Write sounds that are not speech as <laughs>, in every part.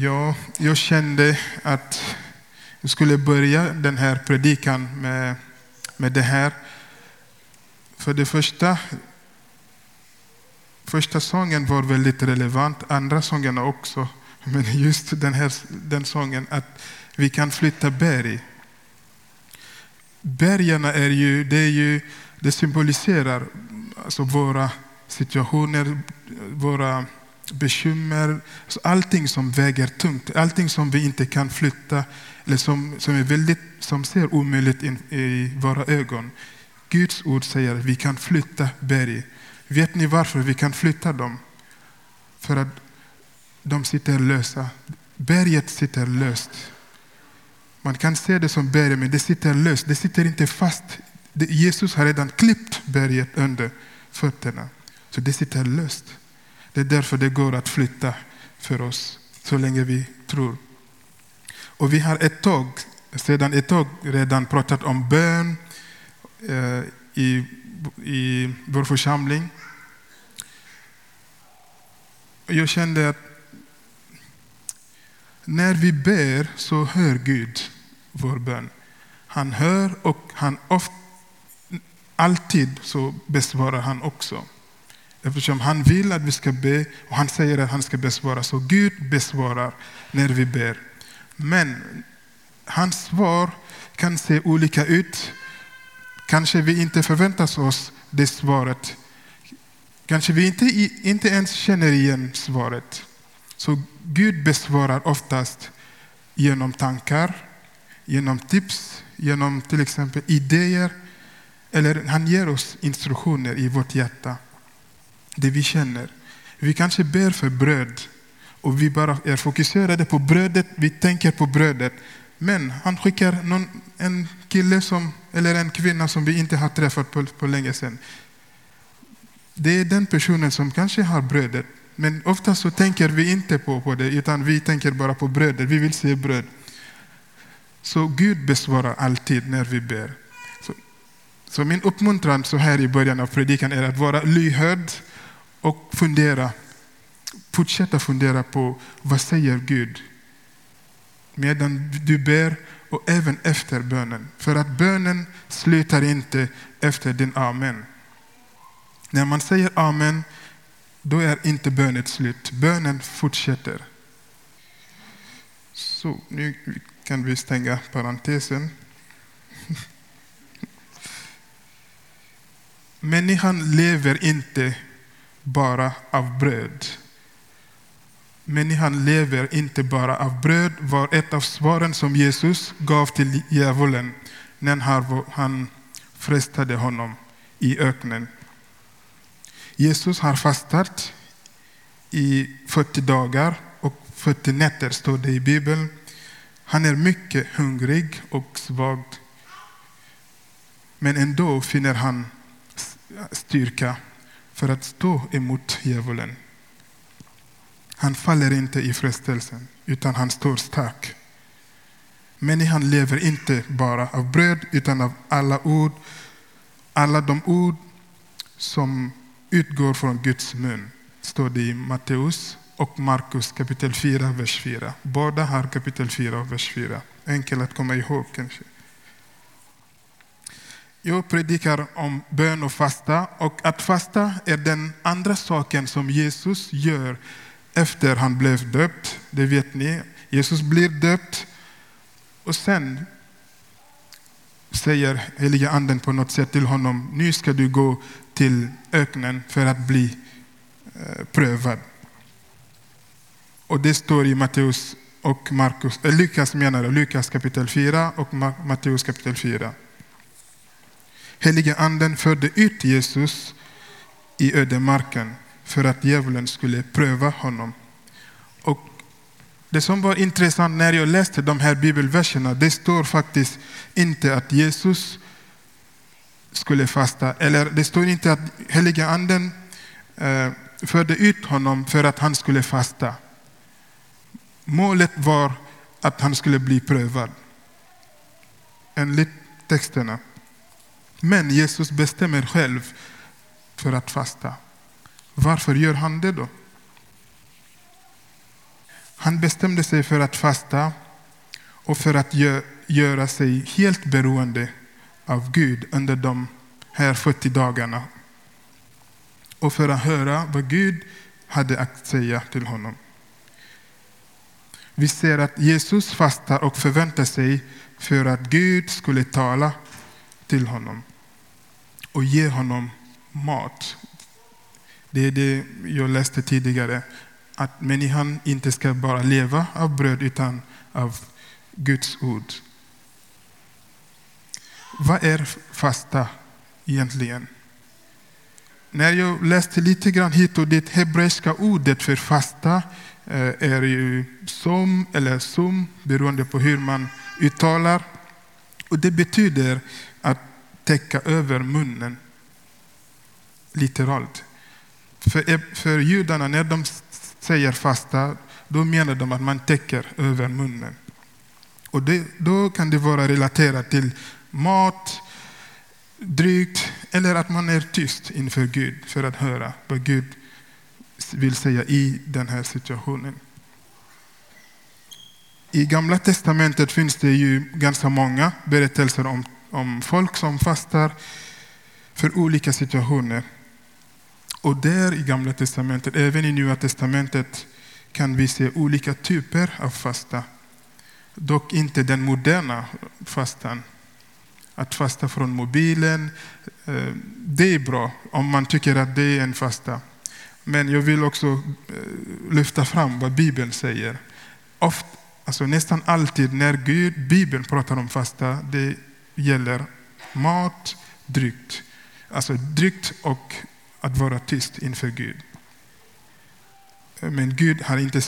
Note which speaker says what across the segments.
Speaker 1: Ja, jag kände att jag skulle börja den här predikan med, med det här. För det första, första sången var väldigt relevant, andra sångerna också. Men just den här den sången, att vi kan flytta berg. Bergen är ju, det, är ju, det symboliserar alltså våra situationer, våra bekymmer, alltså allting som väger tungt, allting som vi inte kan flytta, eller som, som, är väldigt, som ser omöjligt in, i våra ögon. Guds ord säger att vi kan flytta berg. Vet ni varför vi kan flytta dem? För att de sitter lösa. Berget sitter löst. Man kan se det som berg, men det sitter löst. Det sitter inte fast. Jesus har redan klippt berget under fötterna. Så det sitter löst. Det är därför det går att flytta för oss, så länge vi tror. Och vi har ett tag, sedan ett tag redan pratat om bön eh, i, i vår församling. Jag kände att när vi ber så hör Gud vår bön. Han hör och han ofta, alltid så besvarar han också. Eftersom han vill att vi ska be och han säger att han ska besvara. Så Gud besvarar när vi ber. Men hans svar kan se olika ut. Kanske vi inte förväntar oss det svaret. Kanske vi inte, inte ens känner igen svaret. Så Gud besvarar oftast genom tankar, genom tips, genom till exempel idéer. Eller han ger oss instruktioner i vårt hjärta det vi känner. Vi kanske ber för bröd och vi bara är fokuserade på brödet, vi tänker på brödet. Men han skickar någon, en kille som, eller en kvinna som vi inte har träffat på, på länge sedan. Det är den personen som kanske har brödet. Men ofta så tänker vi inte på, på det, utan vi tänker bara på brödet. Vi vill se bröd. Så Gud besvarar alltid när vi ber. Så, så min uppmuntran så här i början av predikan är att vara lyhörd och fundera, fortsätta fundera på vad säger Gud medan du ber och även efter bönen. För att bönen slutar inte efter din amen. När man säger amen, då är inte bönen slut. Bönen fortsätter. Så, nu kan vi stänga parentesen. <laughs> Människan lever inte bara av bröd. Människan lever inte bara av bröd var ett av svaren som Jesus gav till djävulen när han frestade honom i öknen. Jesus har fastat i 40 dagar och 40 nätter, står det i Bibeln. Han är mycket hungrig och svag. Men ändå finner han styrka för att stå emot djävulen. Han faller inte i frestelsen, utan han står stark. Människan lever inte bara av bröd, utan av alla ord, alla de ord som utgår från Guds mun, står det i Matteus och Markus kapitel 4, vers 4. Båda har kapitel 4, vers 4. Enkelt att komma ihåg kanske. Jag predikar om bön och fasta och att fasta är den andra saken som Jesus gör efter han blev döpt. Det vet ni. Jesus blir döpt och sen säger heliga anden på något sätt till honom, nu ska du gå till öknen för att bli eh, prövad. Och det står i Matteus och Markus, eh, Lukas menar Lukas kapitel 4 och Matteus kapitel 4. Helige anden förde ut Jesus i ödemarken för att djävulen skulle pröva honom. Och det som var intressant när jag läste de här bibelverserna, det står faktiskt inte att Jesus skulle fasta, eller det står inte att heliga anden eh, förde ut honom för att han skulle fasta. Målet var att han skulle bli prövad. Enligt texterna. Men Jesus bestämmer själv för att fasta. Varför gör han det då? Han bestämde sig för att fasta och för att gö göra sig helt beroende av Gud under de här 40 dagarna och för att höra vad Gud hade att säga till honom. Vi ser att Jesus fastar och förväntar sig för att Gud skulle tala till honom och ge honom mat. Det är det jag läste tidigare, att människan inte ska bara leva av bröd utan av Guds ord. Vad är fasta egentligen? När jag läste lite grann hit och det hebreiska ordet för fasta eh, är ju som eller som beroende på hur man uttalar. Och det betyder att täcka över munnen. Literalt. För, eh, för judarna, när de säger fasta, då menar de att man täcker över munnen. Och det, då kan det vara relaterat till mat, drygt eller att man är tyst inför Gud för att höra vad Gud vill säga i den här situationen. I Gamla testamentet finns det ju ganska många berättelser om, om folk som fastar för olika situationer. Och där i Gamla testamentet, även i Nya testamentet, kan vi se olika typer av fasta. Dock inte den moderna fastan. Att fasta från mobilen, eh, det är bra om man tycker att det är en fasta. Men jag vill också eh, lyfta fram vad Bibeln säger. Oft, alltså nästan alltid när Gud, Bibeln pratar om fasta, det gäller mat, drygt. Alltså drygt och att vara tyst inför Gud. Men Gud har inte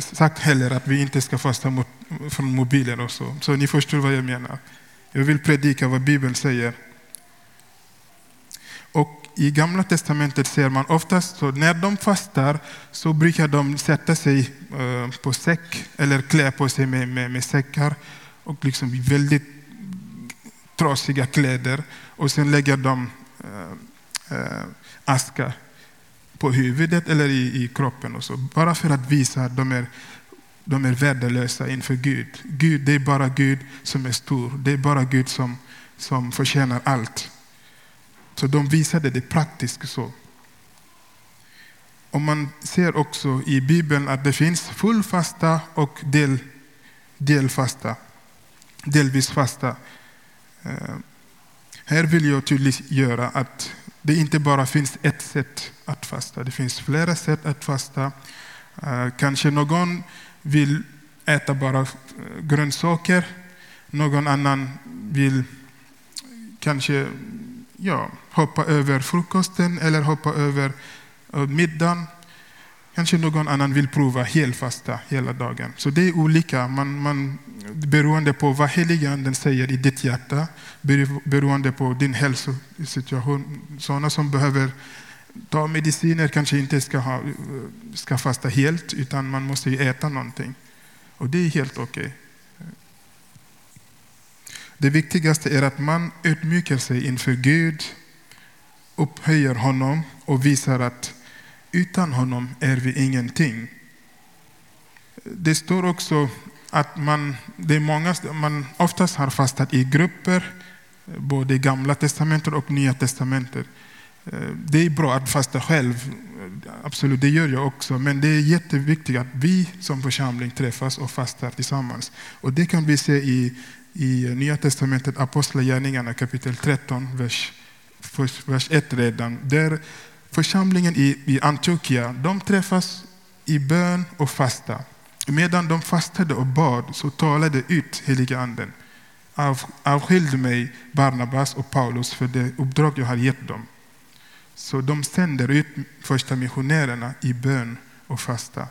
Speaker 1: sagt heller att vi inte ska fasta mot, från mobiler och så. Så ni förstår vad jag menar. Jag vill predika vad Bibeln säger. Och i Gamla Testamentet ser man oftast så när de fastar så brukar de sätta sig eh, på säck eller klä på sig med, med, med säckar och liksom väldigt trasiga kläder och sen lägger de eh, eh, aska på huvudet eller i, i kroppen. Och så, bara för att visa att de är, de är värdelösa inför Gud. Gud. Det är bara Gud som är stor. Det är bara Gud som, som förtjänar allt. Så de visade det praktiskt så. Och man ser också i Bibeln att det finns full fasta och del, delfasta. Delvis fasta. Eh, här vill jag tydliggöra att det inte bara finns ett sätt att fasta. Det finns flera sätt att fasta. Eh, kanske någon vill äta bara eh, grönsaker. Någon annan vill kanske ja, hoppa över frukosten eller hoppa över middagen. Kanske någon annan vill prova helfasta hela dagen. Så det är olika. Man, man, beroende på vad heliganden säger i ditt hjärta, beroende på din hälsosituation. Sådana som behöver ta mediciner kanske inte ska, ha, ska fasta helt, utan man måste äta någonting. Och det är helt okej. Okay. Det viktigaste är att man utmjukar sig inför Gud, upphöjer honom och visar att utan honom är vi ingenting. Det står också att man, det är många, man oftast har fastat i grupper, eh, både i Gamla testamentet och Nya testamentet. Eh, det är bra att fasta själv, eh, absolut, det gör jag också. Men det är jätteviktigt att vi som församling träffas och fastar tillsammans. Och det kan vi se i, i Nya testamentet, Apostlagärningarna kapitel 13, vers, vers 1 redan. Där församlingen i, i Antiochia, de träffas i bön och fasta. Medan de fastade och bad så talade ut helige anden. Av, avskilde mig Barnabas och Paulus för det uppdrag jag har gett dem. Så de sänder ut första missionärerna i bön och fasta.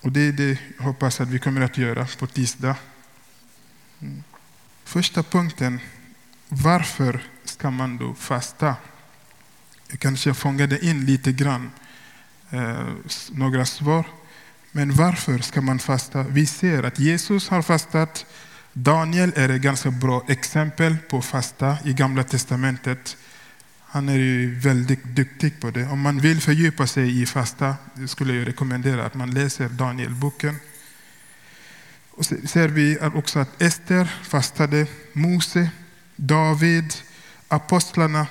Speaker 1: Och det är det jag hoppas att vi kommer att göra på tisdag. Mm. Första punkten, varför ska man då fasta? Jag kanske fångade in lite grann, eh, några svar. Men varför ska man fasta? Vi ser att Jesus har fastat. Daniel är ett ganska bra exempel på fasta i Gamla testamentet. Han är ju väldigt duktig på det. Om man vill fördjupa sig i fasta skulle jag rekommendera att man läser Danielboken. Och så ser vi också att Ester fastade, Mose, David, apostlarna,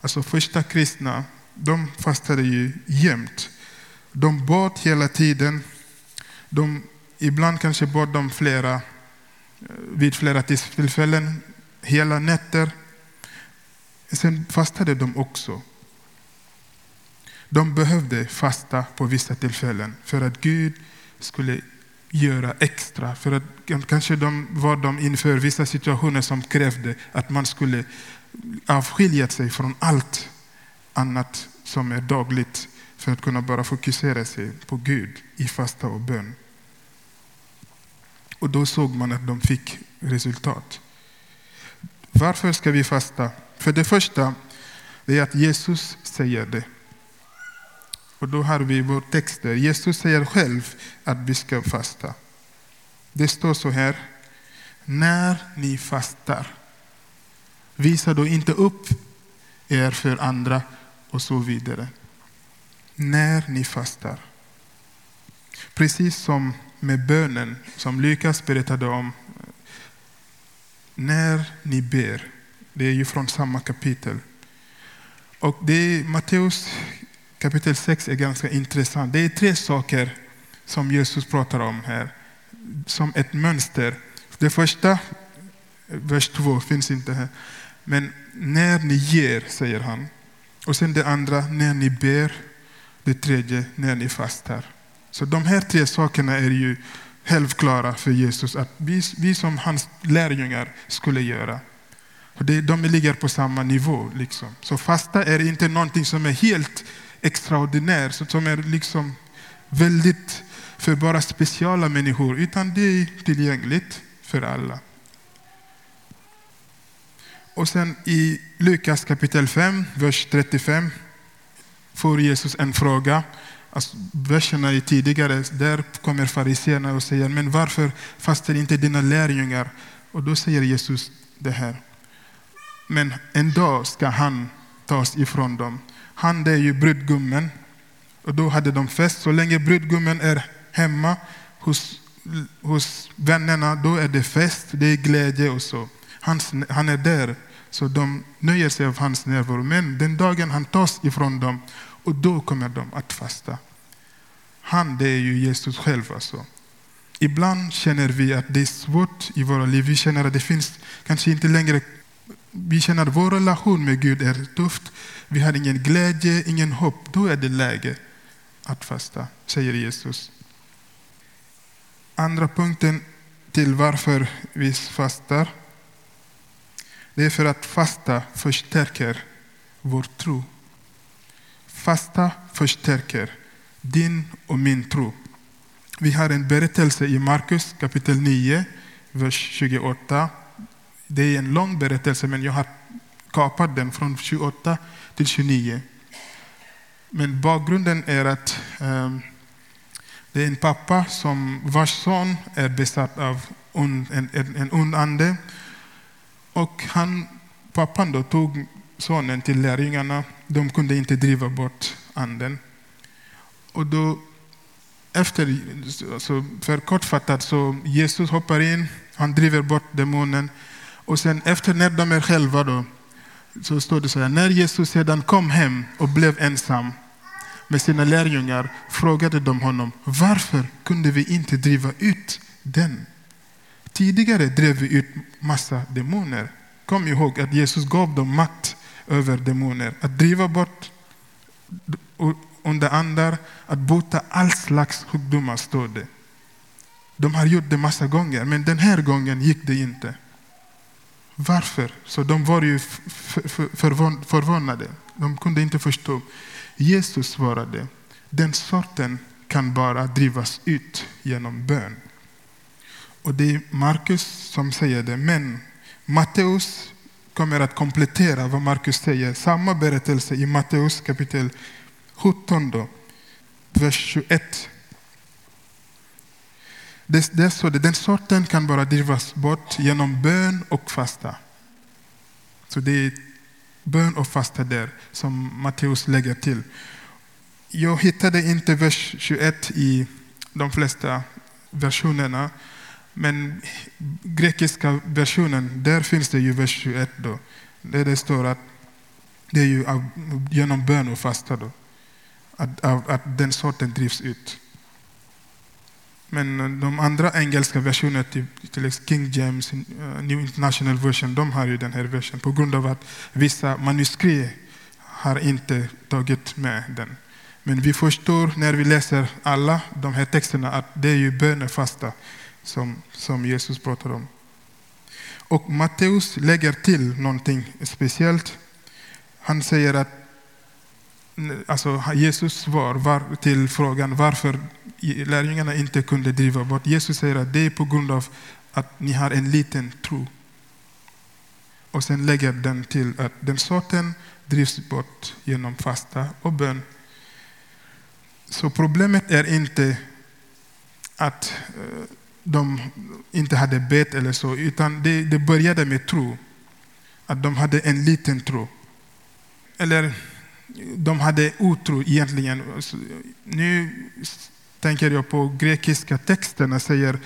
Speaker 1: alltså första kristna, de fastade ju jämt. De bad hela tiden. De, ibland kanske bad de flera, eh, vid flera tillfällen, hela nätter. Sen fastade de också. De behövde fasta på vissa tillfällen för att Gud skulle göra extra. För att kanske de var de inför vissa situationer som krävde att man skulle avskilja sig från allt annat som är dagligt för att kunna bara fokusera sig på Gud i fasta och bön. Och då såg man att de fick resultat. Varför ska vi fasta? För det första, det är att Jesus säger det. Och då har vi vår text där. Jesus säger själv att vi ska fasta. Det står så här. När ni fastar, visa då inte upp er för andra och så vidare. När ni fastar. Precis som med bönen som Lukas berättade om. När ni ber. Det är ju från samma kapitel. Och det är Matteus kapitel 6 är ganska intressant. Det är tre saker som Jesus pratar om här, som ett mönster. Det första, vers 2, finns inte här. Men när ni ger, säger han. Och sen det andra, när ni ber. Det tredje, när ni fastar. Så de här tre sakerna är ju självklara för Jesus att vi, vi som hans lärjungar skulle göra. Och det, de ligger på samma nivå. Liksom. Så fasta är inte någonting som är helt extraordinär, som är liksom väldigt för bara speciella människor, utan det är tillgängligt för alla. Och sen i Lukas kapitel 5, vers 35, får Jesus en fråga. Alltså, verserna är tidigare, där kommer fariséerna och säger, men varför fastar inte dina lärjungar? Och då säger Jesus det här. Men en dag ska han tas ifrån dem han är ju brudgummen. Och då hade de fest. Så länge brudgummen är hemma hos, hos vännerna, då är det fest, det är glädje och så. Han, han är där, så de nöjer sig av hans närvaro. Men den dagen han tas ifrån dem, och då kommer de att fasta. Han, det är ju Jesus själv alltså. Ibland känner vi att det är svårt i våra liv. Vi känner att det finns kanske inte längre vi känner att vår relation med Gud är tufft. Vi har ingen glädje, ingen hopp. Då är det läge att fasta, säger Jesus. Andra punkten till varför vi fastar. Det är för att fasta förstärker vår tro. Fasta förstärker din och min tro. Vi har en berättelse i Markus kapitel 9, vers 28 det är en lång berättelse, men jag har kapat den från 28 till 29. Men bakgrunden är att um, det är en pappa som, vars son är besatt av en, en, en ond ande. Och han, pappan då tog sonen till lärjungarna. De kunde inte driva bort anden. Och då, efter, alltså för kortfattat, så Jesus hoppar in, han driver bort demonen. Och sen efter när de är själva då, så står det så här, när Jesus sedan kom hem och blev ensam med sina lärjungar frågade de honom, varför kunde vi inte driva ut den? Tidigare drev vi ut massa demoner. Kom ihåg att Jesus gav dem makt över demoner. Att driva bort onda andar, att bota all slags sjukdomar, står det. De har gjort det massa gånger, men den här gången gick det inte. Varför? Så de var ju förvånade. De kunde inte förstå. Jesus svarade, den sorten kan bara drivas ut genom bön. Och det är Markus som säger det, men Matteus kommer att komplettera vad Markus säger. Samma berättelse i Matteus kapitel 17, då, vers 21 det, det så det, den sorten kan bara drivas bort genom bön och fasta. Så det är bön och fasta där, som Matteus lägger till. Jag hittade inte vers 21 i de flesta versionerna, men grekiska versionen, där finns det ju vers 21 då. Där det står att det är ju genom bön och fasta då, att, att den sorten drivs ut. Men eh, de andra engelska versionerna, typ, till, till King James, eh, New International Version, de har ju den här versionen på grund av att vissa manuskript har inte tagit med den. Men vi förstår när vi läser alla de här texterna att det är ju bönefasta som, som Jesus pratar om. Och Matteus lägger till någonting speciellt. Han säger att alltså Jesus svar var till frågan varför lärjungarna inte kunde driva bort. Jesus säger att det är på grund av att ni har en liten tro. Och sen lägger den till att den sorten drivs bort genom fasta och bön. Så problemet är inte att eh, de inte hade bett eller så, utan det, det började med tro. Att de hade en liten tro. Eller de hade otro egentligen. Nu tänker jag på grekiska texterna säger,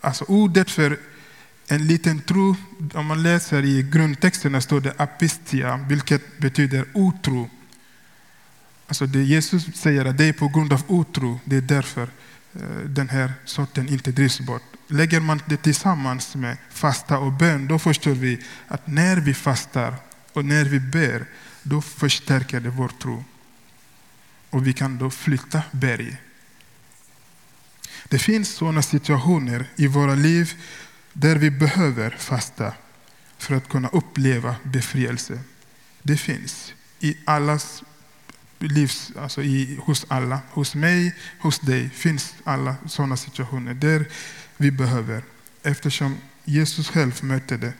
Speaker 1: alltså ordet för en liten tro, om man läser i grundtexterna står det apistia, vilket betyder otro. Alltså det Jesus säger att det är på grund av otro, det är därför eh, Eh, den här sorten inte drivs bort. Lägger man det tillsammans med fasta och bön, då förstår vi att när vi fastar och när vi ber, då förstärker det vår tro. Och vi kan då flytta berg. Det finns sådana situationer i våra liv där vi behöver fasta för att kunna uppleva befrielse. Det finns i allas livs, alltså i, hos alla. Hos mig, hos dig finns alla sådana situationer där vi behöver eftersom Jesus själv mötte det.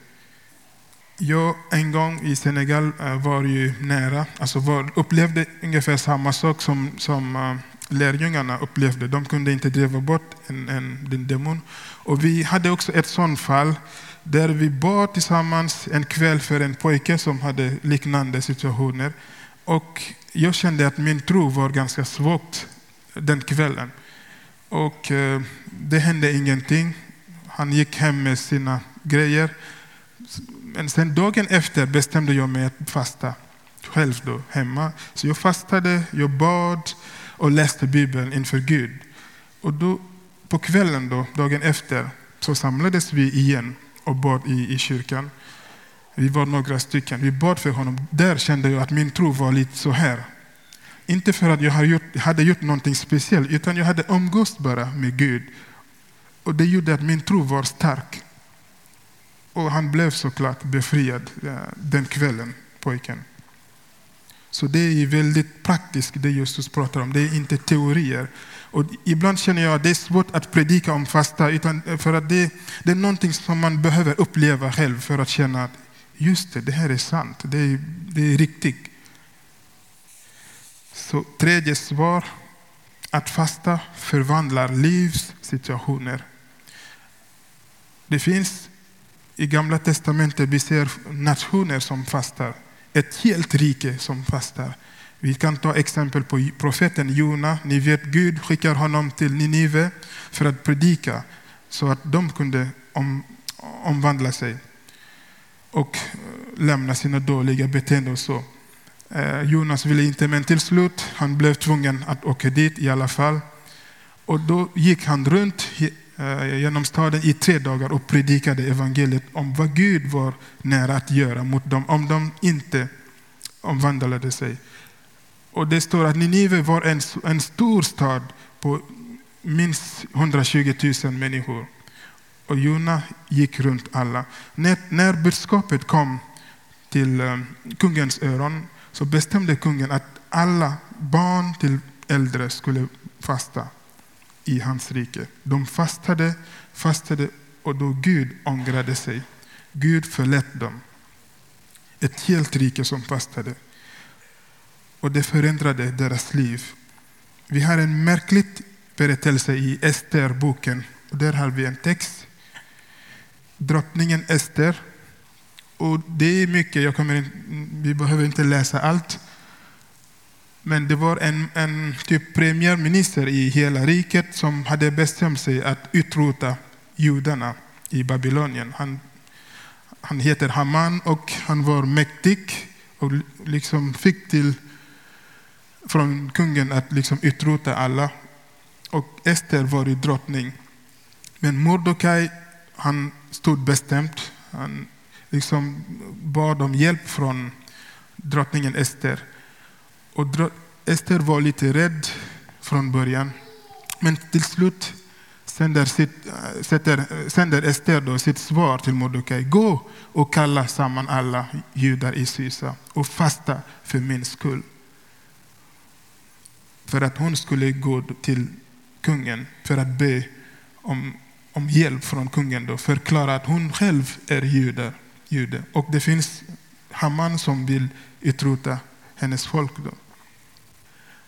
Speaker 1: Jag en gång i Senegal eh, var ju nära, alltså var, upplevde ungefär samma sak som, som eh, lärjungarna upplevde. De kunde inte driva bort en, en, en demon. Och vi hade också ett sådant fall där vi bad tillsammans en kväll för en pojke som hade liknande situationer. Och jag kände att min tro var ganska svagt den kvällen. Och eh, det hände ingenting. Han gick hem med sina grejer. Men sen dagen efter bestämde jag mig att fasta själv då, hemma. Så jag fastade, jag bad och läste Bibeln inför Gud. Och då, på kvällen, då, dagen efter, så samlades vi igen och bad i, i kyrkan. Vi var några stycken. Vi bad för honom. Där kände jag att min tro var lite så här. Inte för att jag hade gjort, någonting speciellt, utan jag hade umgås bara med Gud. Och det gjorde att min tro var stark. Och han blev såklart befriad eh, den kvällen, pojken. Så det är väldigt praktiskt det Jesus pratar om, det är inte teorier. Och ibland känner jag att det är svårt att predika om fasta, utan eh, för att det, det är någonting som man behöver uppleva själv för att känna att just det, det här är sant, det är, det är riktigt. Så tredje svar, att fasta förvandlar livssituationer. Det finns i Gamla Testamentet vi ser nationer som fastar, ett helt rike som fastar. Vi kan ta exempel på profeten Jona. Ni vet Gud skickar honom till Ninive för att predika så att de kunde om, omvandla sig och lämna sina dåliga beteenden och så. Eh, Jonas ville inte, men till slut han blev tvungen att åka dit i alla fall. Och då gick han runt eh, genom staden i tre dagar och predikade evangeliet om vad Gud var nära att göra mot dem om de inte omvandlade sig. Och det står att Ninive var en, en stor stad på minst 120 000 människor. Och Jona gick runt alla. När, när budskapet kom till um, kungens öron så bestämde kungen att alla barn till äldre skulle fasta i hans rike. De fastade, fastade och då Gud ångrade sig. Gud förlät dem. Ett helt rike som fastade. Och det förändrade deras liv. Vi har en märklig berättelse i Esterboken. Där har vi en text. Drottningen Ester Och det är mycket, jag kommer in, vi behöver inte läsa allt. Men det var en, en typ premiärminister i hela riket som hade bestämt sig att utrota judarna i Babylonien. Han, han heter Haman och han var mäktig och liksom fick till från kungen att liksom utrota alla. Och Ester var ju drottning. Men Mordokaj, han stod bestämt. Han liksom bad om hjälp från drottningen Ester. Och Ester var lite rädd från början. Men till slut sänder, sitt, eh, sätter, eh, sänder Ester då sitt svar till Mordecai. Gå och kalla samman alla judar i Sysa och fasta för min skull. För att hon skulle gå till kungen för att be om, om hjälp från kungen. Då, förklara att hon själv är jude. jude. Och det finns Haman som vill utrota hennes folk. Då.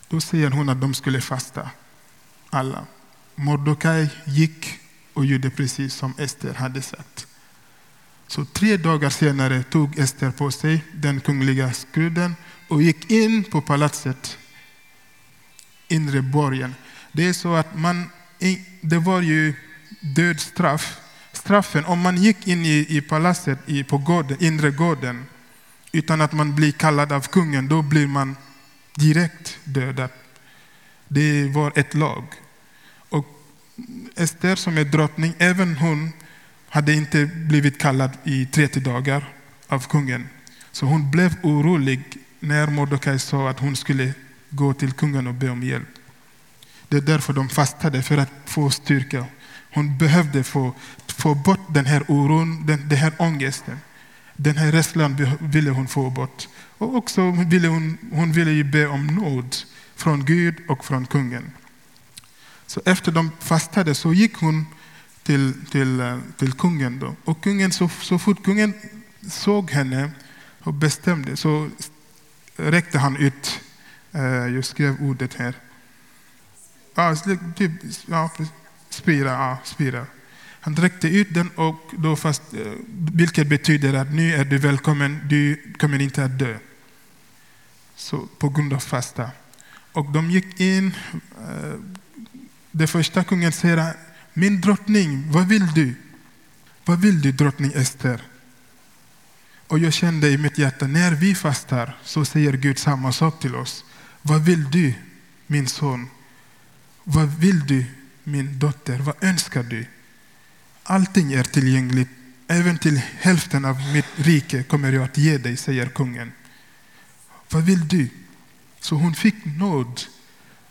Speaker 1: Då säger hon att de skulle fasta, alla. Mordokaj gick och gjorde precis som Ester hade sagt. Så tre dagar senare tog Ester på sig den kungliga skruden och gick in på palatset, inre borgen. Det är så att man, det var ju dödsstraff. Straffen, om man gick in i, i palatset, i, på gården, inre gården, utan att man blir kallad av kungen, då blir man direkt dödad. Det var ett lag. Och Ester som är drottning, även hon hade inte blivit kallad i 30 dagar av kungen. Så hon blev orolig när Mordecai sa att hon skulle gå till kungen och be om hjälp. Det är därför de fastade, för att få styrka. Hon behövde få, få bort den här oron, den, den här ångesten. Den här rädslan ville hon få bort. Och också ville hon, hon ville be om nåd från Gud och från kungen. Så efter de fastade så gick hon till, till, till kungen. Då. Och kungen, så, så fort kungen såg henne och bestämde så räckte han ut, eh, jag skrev ordet här. Ja, typ, ja, spira, ja, spira. Han räckte ut den, och då fast, eh, vilket betyder att nu är du välkommen, du kommer inte att dö. Så, på grund av fasta. Och de gick in. Eh, Det första kungen säger min drottning, vad vill du? Vad vill du, drottning Ester? Och jag kände i mitt hjärta, när vi fastar så säger Gud samma sak till oss. Vad vill du, min son? Vad vill du, min dotter? Vad önskar du? Allting är tillgängligt. Även till hälften av mitt rike kommer jag att ge dig, säger kungen. Vad vill du? Så hon fick nåd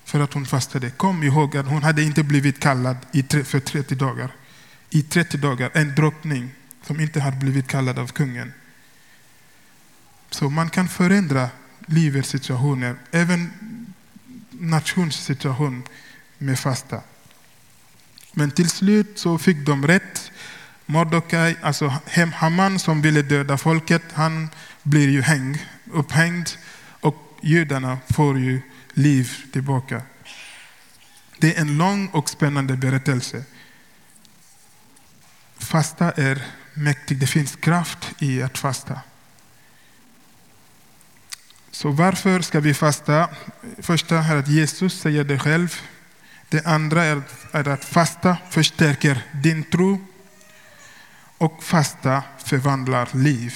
Speaker 1: för att hon fastade. Kom ihåg att hon hade inte blivit kallad för 30 dagar. I 30 dagar, en drottning som inte har blivit kallad av kungen. Så man kan förändra livets situationer, även nationssituation med fasta. Men till slut så fick de rätt. Mordokaj, alltså Haman som ville döda folket, han blir ju hängd, upphängd och judarna får ju liv tillbaka. Det är en lång och spännande berättelse. Fasta är mäktigt. Det finns kraft i att fasta. Så varför ska vi fasta? Första är att Jesus säger det själv. Det andra är att fasta förstärker din tro. Och fasta förvandlar liv.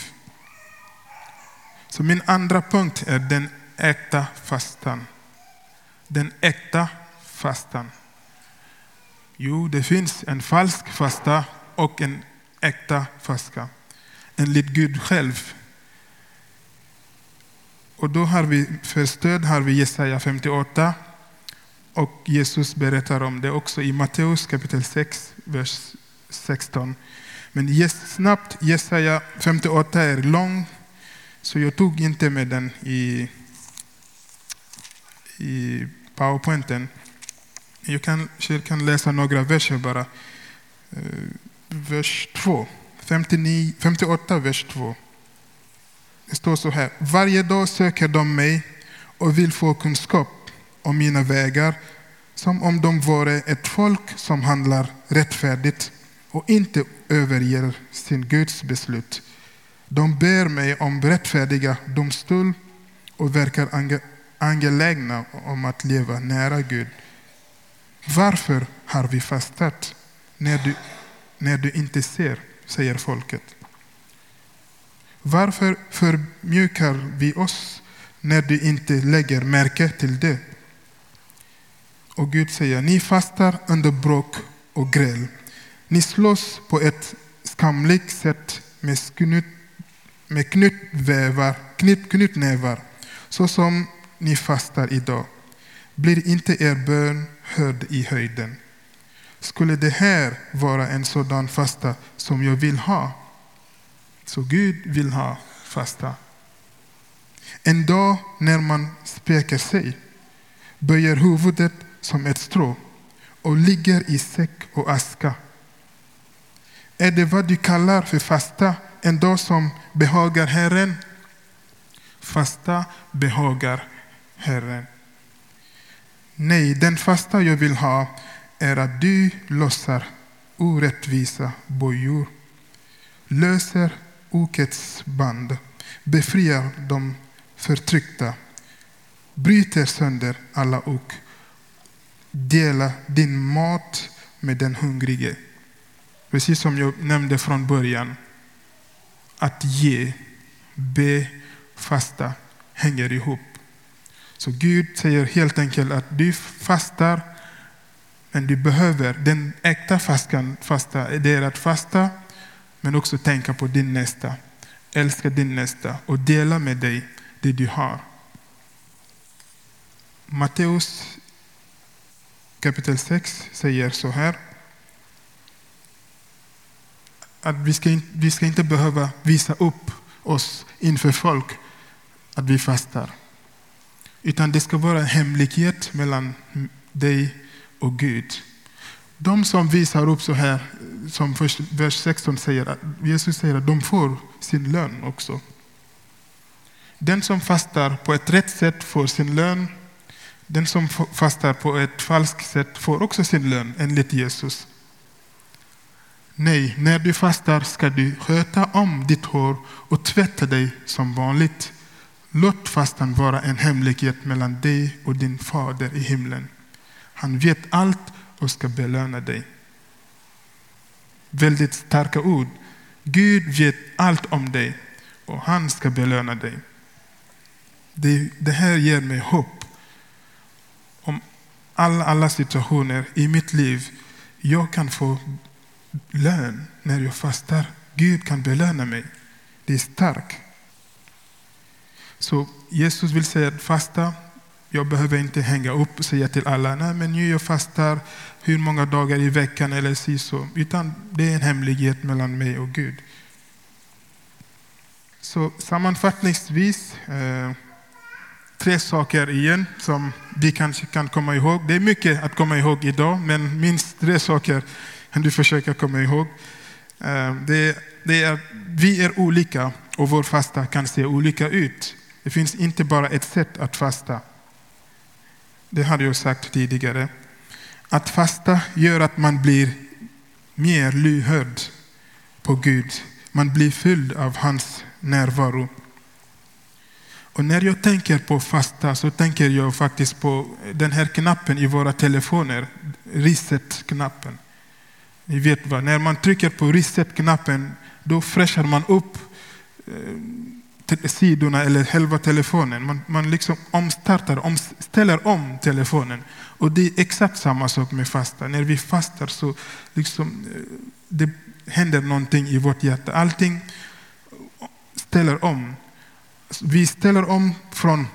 Speaker 1: Så min andra punkt är den äkta fastan den äkta fastan? Jo, det finns en falsk fasta och en äkta fasta. Enligt Gud själv. Och då har vi, för stöd har vi Jesaja 58 och Jesus berättar om det också i Matteus kapitel 6, vers 16. Men snabbt, Jesaja 58 är lång, så jag tog inte med den i, i powerpointen. Jag kan, jag kan läsa några verser bara. Eh, vers 2. 59, 58, vers 2. Det står så här. Varje dag söker de mig och vill få kunskap om mina vägar som om de vore ett folk som handlar rättfärdigt och inte överger sin Guds beslut. De ber mig om rättfärdiga domstol och verkar angelägna om att leva nära Gud. Varför har vi fastat när du, när du inte ser, säger folket. Varför förmjukar vi oss när du inte lägger märke till det? Och Gud säger, ni fastar under bråk och gräl. Ni slåss på ett skamligt sätt med, knut, med knutvävar, knut, knutnävar, så som ni fastar idag. Blir inte er bön hörd i höjden? Skulle det här vara en sådan fasta som jag vill ha? Så Gud vill ha fasta. En dag när man späker sig, böjer huvudet som ett strå och ligger i säck och aska. Är det vad du kallar för fasta, en dag som behagar Herren? Fasta behagar Herren. Nej, den fasta jag vill ha är att du lossar orättvisa bojor, löser okets band, befriar de förtryckta, bryter sönder alla ok, dela din mat med den hungrige. Precis som jag nämnde från början, att ge, be, fasta hänger ihop. Så Gud säger helt enkelt att du fastar, men du behöver, den äkta fastan, fasta, det är att fasta, men också tänka på din nästa. Älska din nästa och dela med dig det du har. Matteus kapitel 6 säger så här. Att vi ska, inte, vi ska inte behöva visa upp oss inför folk att vi fastar. Utan det ska vara en hemlighet mellan dig och Gud. De som visar upp så här, som vers 16 säger, att Jesus säger att de får sin lön också. Den som fastar på ett rätt sätt får sin lön. Den som fastar på ett falskt sätt får också sin lön enligt Jesus. Nej, när du fastar ska du sköta om ditt hår och tvätta dig som vanligt. Låt fastan vara en hemlighet mellan dig och din fader i himlen. Han vet allt och ska belöna dig. Väldigt starka ord. Gud vet allt om dig och han ska belöna dig. Det, det här ger mig hopp alla, alla situationer i mitt liv. Jag kan få lön när jag fastar. Gud kan belöna mig. Det är starkt. Så Jesus vill säga att fasta, jag behöver inte hänga upp och säga till alla, nej men nu jag fastar hur många dagar i veckan eller si så. Utan det är en hemlighet mellan mig och Gud. Så sammanfattningsvis, eh, tre saker igen som vi kanske kan komma ihåg. Det är mycket att komma ihåg idag, men minst tre saker kan du försöka komma ihåg. Eh, det, det är, vi är olika och vår fasta kan se olika ut. Det finns inte bara ett sätt att fasta. Det hade jag sagt tidigare. Att fasta gör att man blir mer lyhörd på Gud. Man blir fylld av hans närvaro. Och när jag tänker på fasta så tänker jag faktiskt på den här knappen i våra telefoner, reset-knappen. Ni vet vad, när man trycker på reset-knappen då fräschar man upp eh, sidorna eller själva telefonen. Man, man liksom omstartar, om, ställer om telefonen. Och det är exakt samma sak med fasta. När vi fastar så liksom, eh, det händer någonting i vårt hjärta. Allting ställer om. Vi ställer om från...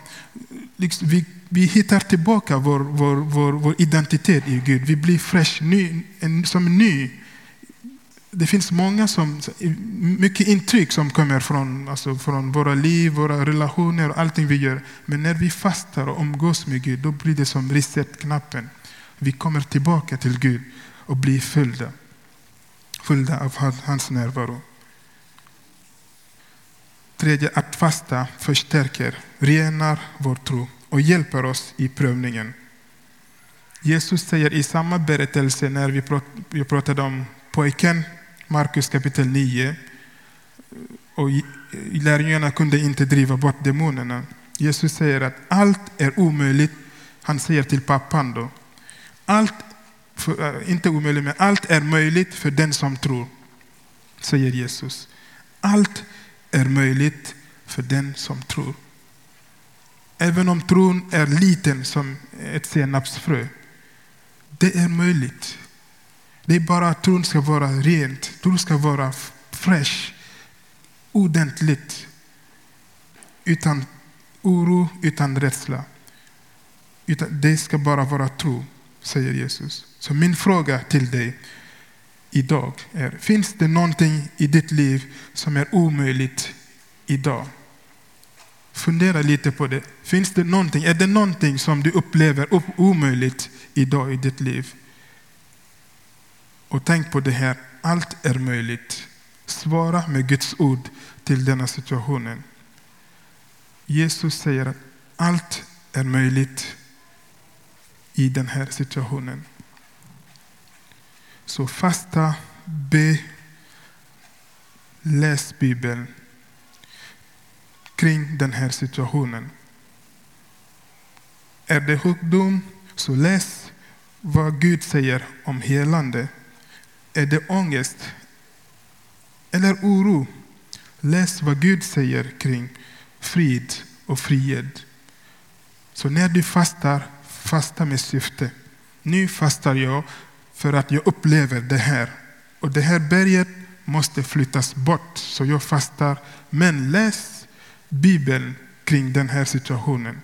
Speaker 1: Liksom, vi, vi hittar tillbaka vår, vår, vår, vår identitet i Gud. Vi blir fresh, ny, en, som ny det finns många som, mycket intryck som kommer från, alltså från våra liv, våra relationer och allting vi gör. Men när vi fastar och umgås med Gud, då blir det som reset-knappen. Vi kommer tillbaka till Gud och blir fyllda, fyllda av hans närvaro. Tredje, att fasta förstärker, renar vår tro och hjälper oss i prövningen. Jesus säger i samma berättelse när vi pratade om pojken Markus kapitel 9. och lärjungarna kunde inte driva bort demonerna. Jesus säger att allt är omöjligt. Han säger till pappan då. Allt, för, äh, inte omöjligt, men allt är möjligt för den som tror. Säger Jesus. Allt är möjligt för den som tror. Även om tron är liten som ett senapsfrö. Det är möjligt. Det är bara att tron ska vara rent, tron ska vara fräsch, ordentligt. Utan oro, utan rädsla. Utan det ska bara vara tro, säger Jesus. Så min fråga till dig idag är, finns det någonting i ditt liv som är omöjligt idag? Fundera lite på det. Finns det någonting, är det någonting som du upplever omöjligt idag i ditt liv? Och tänk på det här, allt är möjligt. Svara med Guds ord till denna situationen. Jesus säger att allt är möjligt i den här situationen. Så fasta, be, läs Bibeln kring den här situationen. Är det sjukdom, så läs vad Gud säger om helande. Är det ångest eller oro, läs vad Gud säger kring frid och frihet. Så när du fastar, fasta med syfte. Nu fastar jag för att jag upplever det här. Och det här berget måste flyttas bort, så jag fastar. Men läs Bibeln kring den här situationen.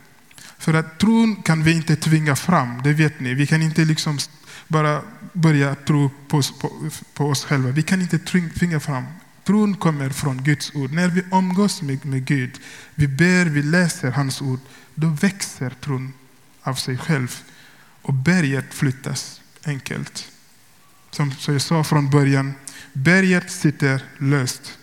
Speaker 1: För att tron kan vi inte tvinga fram, det vet ni. Vi kan inte liksom bara börja tro på, på, på oss själva. Vi kan inte tvinga fram. Tron kommer från Guds ord. När vi umgås med, med Gud, vi ber, vi läser hans ord, då växer tron av sig själv. Och berget flyttas enkelt. Som jag sa från början, berget sitter löst.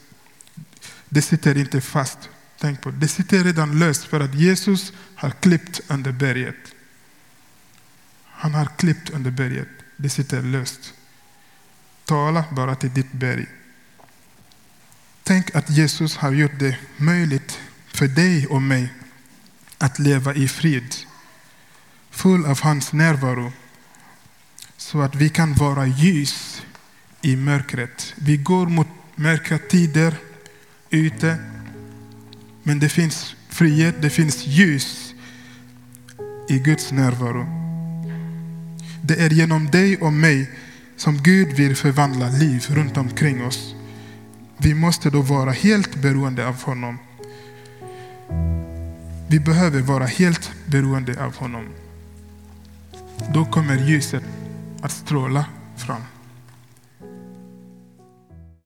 Speaker 1: Det sitter inte fast. Tänk på det. sitter redan löst för att Jesus har klippt under berget. Han har klippt under berget. Det sitter löst. Tala bara till ditt berg. Tänk att Jesus har gjort det möjligt för dig och mig att leva i frid, full av hans närvaro, så att vi kan vara ljus i mörkret. Vi går mot mörka tider ute, men det finns frihet, det finns ljus i Guds närvaro. Det är genom dig och mig som Gud vill förvandla liv runt omkring oss. Vi måste då vara helt beroende av honom. Vi behöver vara helt beroende av honom. Då kommer ljuset att stråla fram.